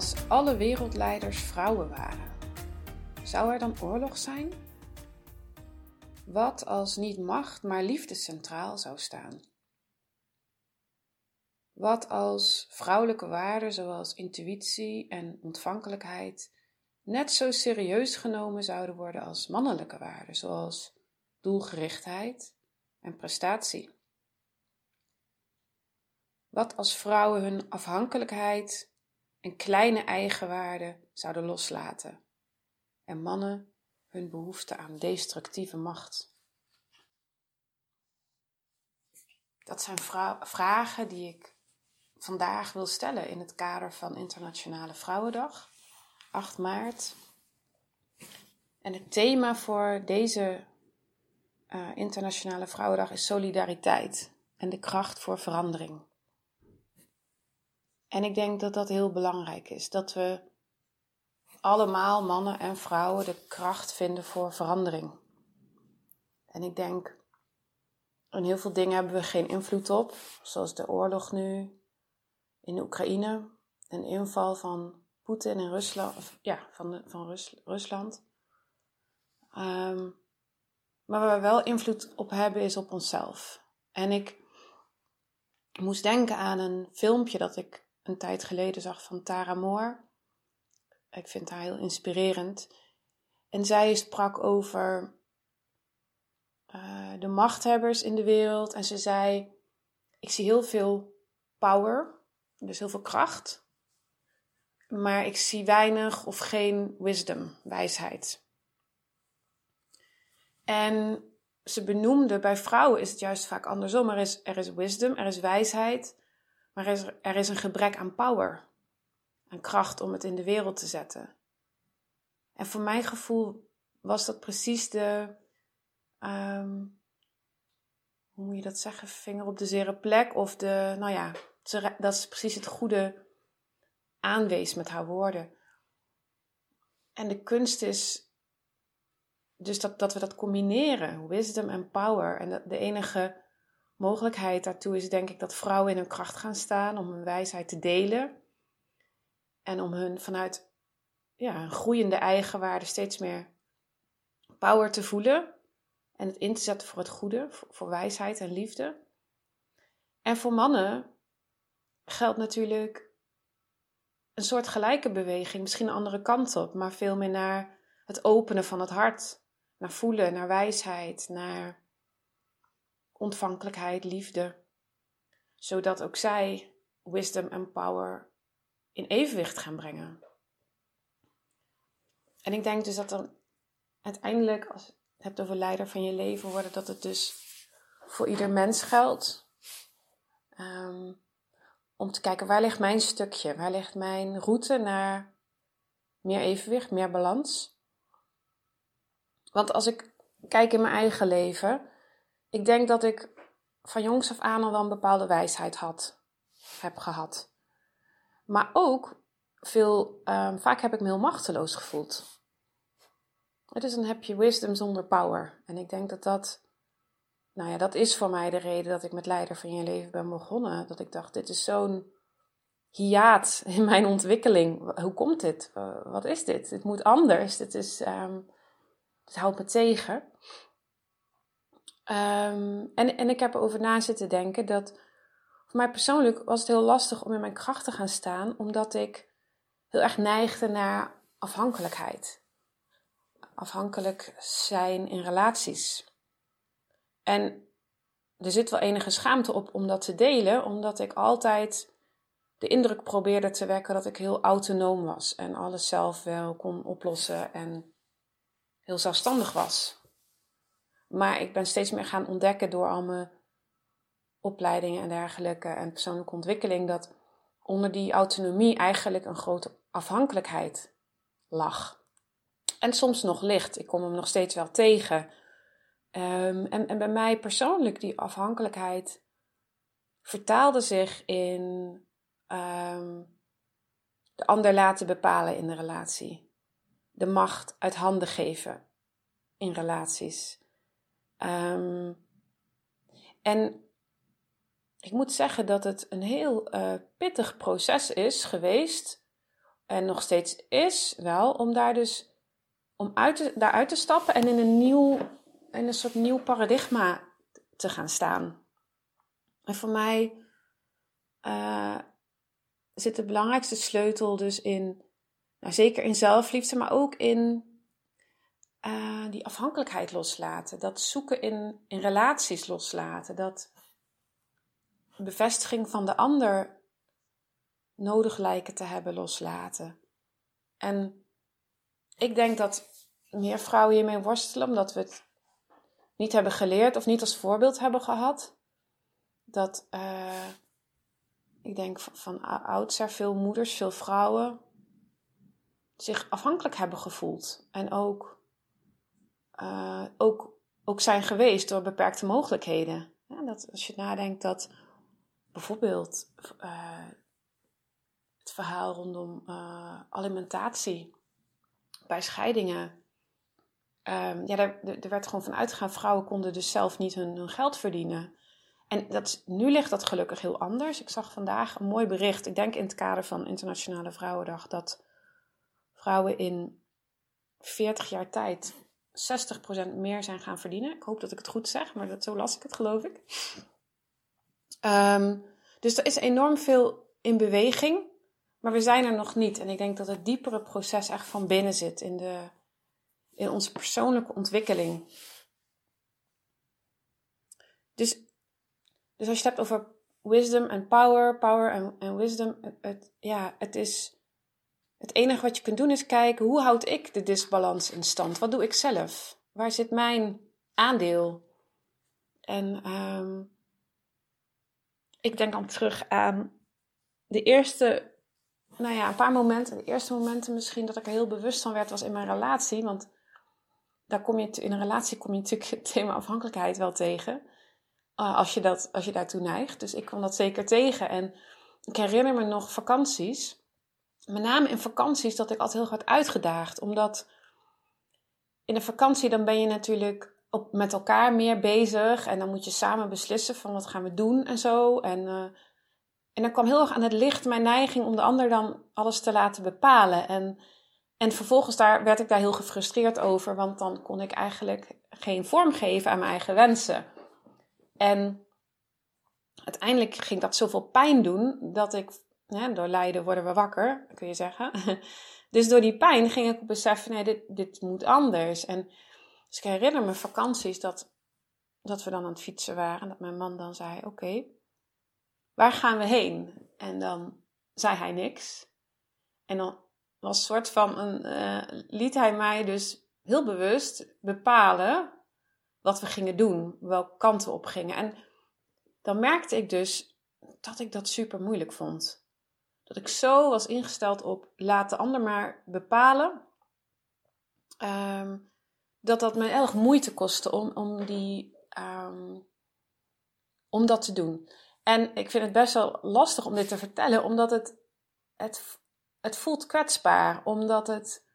Als alle wereldleiders vrouwen waren? Zou er dan oorlog zijn? Wat als niet macht, maar liefde centraal zou staan? Wat als vrouwelijke waarden zoals intuïtie en ontvankelijkheid net zo serieus genomen zouden worden als mannelijke waarden, zoals doelgerichtheid en prestatie? Wat als vrouwen hun afhankelijkheid en kleine eigenwaarden zouden loslaten en mannen hun behoefte aan destructieve macht. Dat zijn vragen die ik vandaag wil stellen in het kader van Internationale Vrouwendag, 8 maart. En het thema voor deze uh, Internationale Vrouwendag is solidariteit en de kracht voor verandering. En ik denk dat dat heel belangrijk is. Dat we allemaal, mannen en vrouwen, de kracht vinden voor verandering. En ik denk, in heel veel dingen hebben we geen invloed op. Zoals de oorlog nu in de Oekraïne. Een inval van Poetin in Rusland. ja, van, de, van Rus, Rusland. Um, maar waar we wel invloed op hebben is op onszelf. En ik moest denken aan een filmpje dat ik een tijd geleden zag van Tara Moore. Ik vind haar heel inspirerend. En zij sprak over uh, de machthebbers in de wereld. En ze zei: Ik zie heel veel power, dus heel veel kracht. Maar ik zie weinig of geen wisdom, wijsheid. En ze benoemde bij vrouwen is het juist vaak andersom. Er is, er is wisdom, er is wijsheid. Maar er is, er is een gebrek aan power, aan kracht om het in de wereld te zetten. En voor mijn gevoel was dat precies de, um, hoe moet je dat zeggen, vinger op de zere plek. Of de, nou ja, dat is precies het goede aanwees met haar woorden. En de kunst is dus dat, dat we dat combineren, wisdom en power. En de enige mogelijkheid daartoe is denk ik dat vrouwen in hun kracht gaan staan om hun wijsheid te delen. En om hun vanuit ja, een groeiende eigenwaarde steeds meer power te voelen. En het in te zetten voor het goede, voor, wijsheid en liefde. En voor mannen geldt natuurlijk een soort gelijke beweging, misschien een andere kant op, maar veel meer naar het openen van het hart, naar voelen, naar wijsheid, naar ontvankelijkheid, liefde, zodat ook zij wisdom en power in evenwicht gaan brengen. En ik denk dus dat dan uiteindelijk, als je het hebt over leider van je leven worden, dat het dus voor ieder mens geldt. Ehm, om te kijken waar ligt mijn stukje, waar ligt mijn route naar meer evenwicht, meer balans. Want als ik kijk in mijn eigen leven, ik denk dat ik van jongs af aan al wel een bepaalde wijsheid had, heb gehad. Maar ook veel, um, vaak heb ik me heel machteloos gevoeld. Dus dan heb je wisdom zonder power. En ik denk dat dat, nou ja, dat is voor mij de reden dat ik met Leider van je leven ben begonnen. Dat ik dacht, dit is zo'n hiaat in mijn ontwikkeling. Hoe komt dit? Wat is dit? Dit moet anders. Dit is, um, dit houdt me tegen. Ehm, en, en ik heb erover na zitten denken dat voor mij persoonlijk was het heel lastig om in mijn kracht te gaan staan, omdat ik heel erg neigde naar afhankelijkheid. Afhankelijk zijn in relaties. En er zit wel enige schaamte op om dat te delen, omdat ik altijd de indruk probeerde te wekken dat ik heel autonoom was en alles zelf wel kon oplossen en heel zelfstandig was. Maar ik ben steeds meer gaan ontdekken door al mijn opleidingen en dergelijke en persoonlijke ontwikkeling dat onder die autonomie eigenlijk een grote afhankelijkheid lag. En soms nog ligt. Ik kom hem nog steeds wel tegen. Ehm, en, en bij mij persoonlijk, die afhankelijkheid vertaalde zich in um, de ander laten bepalen in de relatie. De macht uit handen geven in relaties. Um, en ik moet zeggen dat het een heel uh, pittig proces is geweest. En nog steeds is wel, om daar dus om uit te, daaruit te stappen en in een nieuw, in een soort nieuw paradigma te gaan staan. En voor mij uh, zit de belangrijkste sleutel dus in, nou zeker in zelfliefde, maar ook in uh, die afhankelijkheid loslaten. Dat zoeken in, in relaties loslaten. Dat bevestiging van de ander nodig lijken te hebben loslaten. En ik denk dat meer vrouwen hiermee worstelen omdat we het niet hebben geleerd of niet als voorbeeld hebben gehad. Dat uh, ik denk van oudsher veel moeders, veel vrouwen zich afhankelijk hebben gevoeld. En ook, uh, ook, ook zijn geweest door beperkte mogelijkheden. Dat, als je nadenkt dat bijvoorbeeld uh, het verhaal rondom uh, alimentatie bij scheidingen. Um, ja, daar, er werd gewoon van uitgegaan, vrouwen konden dus zelf niet hun, hun geld verdienen. En dat, nu ligt dat gelukkig heel anders. Ik zag vandaag een mooi bericht, ik denk in het kader van Internationale Vrouwendag, dat vrouwen in 40 jaar tijd 60% meer zijn gaan verdienen. Ik hoop dat ik het goed zeg, maar dat, zo las ik het, geloof ik. Um, dus er is enorm veel in beweging, maar we zijn er nog niet. En ik denk dat het diepere proces echt van binnen zit in, de, in onze persoonlijke ontwikkeling. Dus dus als je het hebt over wisdom en power, power en, en wisdom, het, ja, het is. Het enige wat je kunt doen is kijken hoe houd ik de disbalans in stand? Wat doe ik zelf? Waar zit mijn aandeel? En um, ik denk dan terug aan de eerste, nou ja, een paar momenten, de eerste momenten misschien dat ik er heel bewust van werd, was in mijn relatie. Want daar kom je, in een relatie kom je natuurlijk het thema afhankelijkheid wel tegen. Ah, als, je dat, als je daartoe neigt. Dus ik kwam dat zeker tegen. En ik herinner me nog vakanties. Met name in vakanties dat ik altijd heel hard uitgedaagd. Omdat in een vakantie dan ben je natuurlijk op, met elkaar meer bezig. En dan moet je samen beslissen van wat gaan we doen en zo. En, uh, en dan kwam heel erg aan het licht mijn neiging om de ander dan alles te laten bepalen. En, en vervolgens daar, werd ik daar heel gefrustreerd over. Want dan kon ik eigenlijk geen vorm geven aan mijn eigen wensen. En uiteindelijk ging dat zoveel pijn doen dat ik, door lijden worden we wakker, kun je zeggen. Dus door die pijn ging ik beseffen, nee, dit, dit moet anders. En dus ik herinner me vakanties dat, dat we dan aan het fietsen waren. En dat mijn man dan zei, oké, waar gaan we heen? En dan zei hij niks. En dan was soort van een, uh, liet hij mij dus heel bewust bepalen wat we gingen doen, welke kant we op gingen. En dan merkte ik dus dat ik dat super moeilijk vond. Dat ik zo was ingesteld op laat de ander maar bepalen. Ehm, dat dat me erg moeite kostte om, om, die, ehm, om dat te doen. En ik vind het best wel lastig om dit te vertellen, omdat het, het, het voelt kwetsbaar. Omdat het,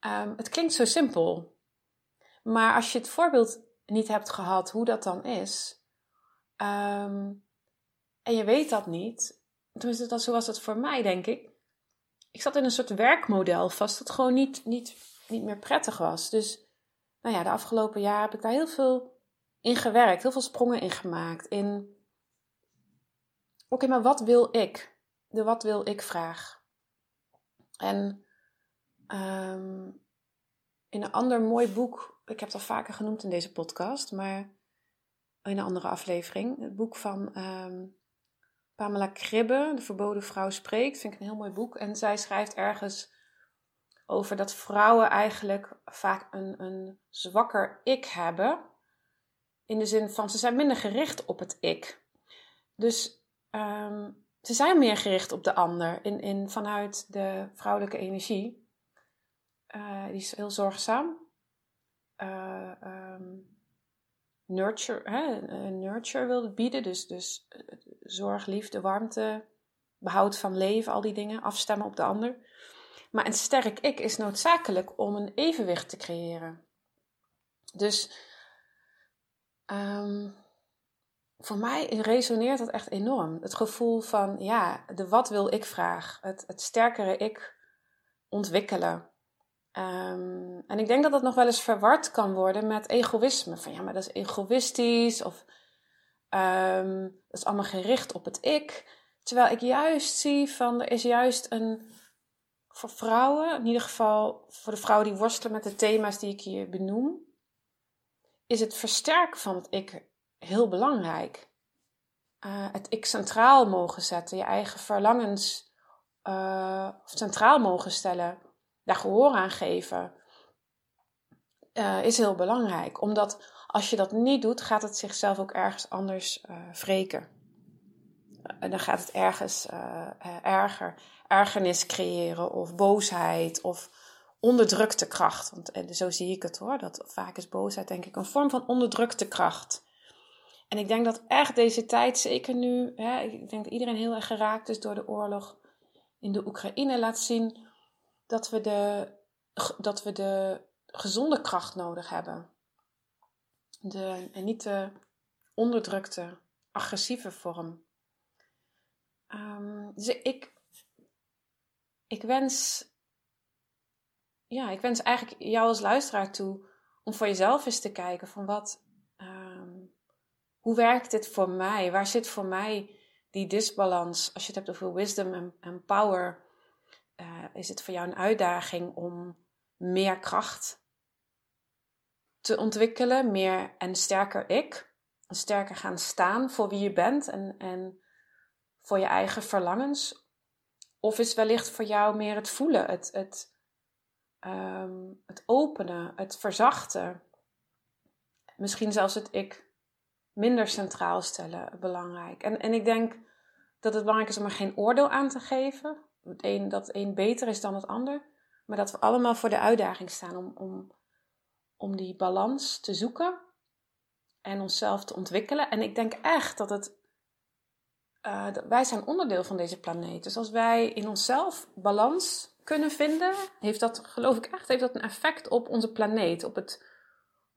um, het klinkt zo simpel. Maar als je het voorbeeld niet hebt gehad hoe dat dan is. Ehm, en je weet dat niet. Tenminste, dat, zo was het voor mij, denk ik. Ik zat in een soort werkmodel vast dat gewoon niet, niet, niet meer prettig was. Dus nou ja, de afgelopen jaren heb ik daar heel veel in gewerkt. Heel veel sprongen in gemaakt. In, oké, maar wat wil ik? De wat wil ik vraag. En um, in een ander mooi boek ik heb al vaker genoemd in deze podcast, maar in een andere aflevering. Het boek van um, Pamela Kribbe, De Verboden Vrouw Spreekt, vind ik een heel mooi boek. En zij schrijft ergens over dat vrouwen eigenlijk vaak een, een zwakker ik hebben. In de zin van ze zijn minder gericht op het ik. Dus um, ze zijn meer gericht op de ander in, in, vanuit de vrouwelijke energie. Uh, die is heel zorgzaam. Uh, nurture, hè, nurture wil bieden, dus, dus zorg, liefde, warmte, behoud van leven, al die dingen, afstemmen op de ander. Maar een sterk ik is noodzakelijk om een evenwicht te creëren. Dus um, voor mij resoneert dat echt enorm. Het gevoel van, ja, de wat wil ik vraag. Het, het sterkere ik ontwikkelen. Um, en ik denk dat dat nog wel eens verward kan worden met egoïsme. Van ja, maar dat is egoïstisch of um, dat is allemaal gericht op het ik. Terwijl ik juist zie van er is juist een voor vrouwen, in ieder geval voor de vrouwen die worstelen met de thema's die ik hier benoem, is het versterken van het ik heel belangrijk. Uh, het ik centraal mogen zetten, je eigen verlangens uh, centraal mogen stellen, daar gehoor aan geven, uh, is heel belangrijk. Omdat als je dat niet doet, gaat het zichzelf ook ergens anders wreken. En dan gaat het ergens erger, ergernis creëren of boosheid of onderdrukte kracht. Want zo zie ik het hoor. Dat vaak is boosheid denk ik een vorm van onderdrukte kracht. En ik denk dat echt deze tijd, zeker nu, hè, ik denk dat iedereen heel erg geraakt is door de oorlog in de Oekraïne, laat zien dat we de, dat we de gezonde kracht nodig hebben. De, en niet de onderdrukte, agressieve vorm. Dus ik, ik wens, ja, ik wens eigenlijk jou als luisteraar toe om voor jezelf eens te kijken van wat, hoe werkt dit voor mij? Waar zit voor mij die disbalans? Als je het hebt over wisdom en, power, uh, is het voor jou een uitdaging om meer kracht te ontwikkelen, meer en sterker ik, sterker gaan staan voor wie je bent en, en voor je eigen verlangens? Of is wellicht voor jou meer het voelen, het, het, um, het openen, het verzachten? Misschien zelfs het ik minder centraal stellen belangrijk. En, en ik denk dat het belangrijk is om er geen oordeel aan te geven. Het dat het een beter is dan het ander. Maar dat we allemaal voor de uitdaging staan om, om, om die balans te zoeken en onszelf te ontwikkelen. En ik denk echt dat het. Uh, wij zijn onderdeel van deze planeet. Dus als wij in onszelf balans kunnen vinden, heeft dat, geloof ik echt, heeft dat een effect op onze planeet, op het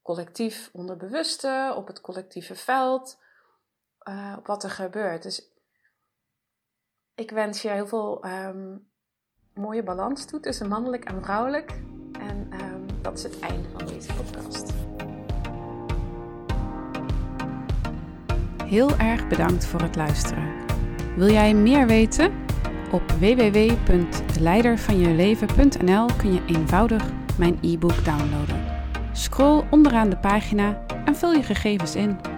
collectief onderbewuste, op het collectieve veld, uh, op wat er gebeurt. Dus ik wens je heel veel um, mooie balans toe tussen mannelijk en vrouwelijk. En um, dat is het einde van deze podcast. Heel erg bedankt voor het luisteren. Wil jij meer weten? Op www.leidervanjeleven.nl kun je eenvoudig mijn e-book downloaden. Scroll onderaan de pagina en vul je gegevens in.